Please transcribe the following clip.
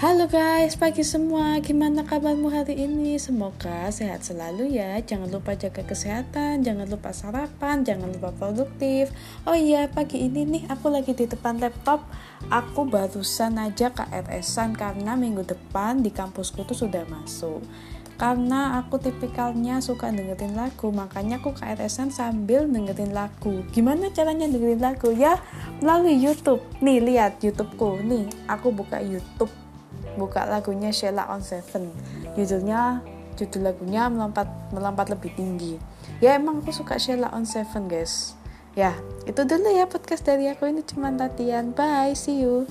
Halo guys, pagi semua. Gimana kabarmu hari ini? Semoga sehat selalu ya. Jangan lupa jaga kesehatan, jangan lupa sarapan, jangan lupa produktif. Oh iya, pagi ini nih aku lagi di depan laptop. Aku barusan aja KRS-an karena minggu depan di kampusku tuh sudah masuk. Karena aku tipikalnya suka dengerin lagu, makanya aku KRS-an sambil dengerin lagu. Gimana caranya dengerin lagu? Ya, melalui YouTube. Nih, lihat YouTubeku. Nih, aku buka YouTube buka lagunya Sheila on Seven. Judulnya judul lagunya melompat melompat lebih tinggi. Ya emang aku suka Sheila on Seven guys. Ya itu dulu ya podcast dari aku. Ini cuma latihan bye see you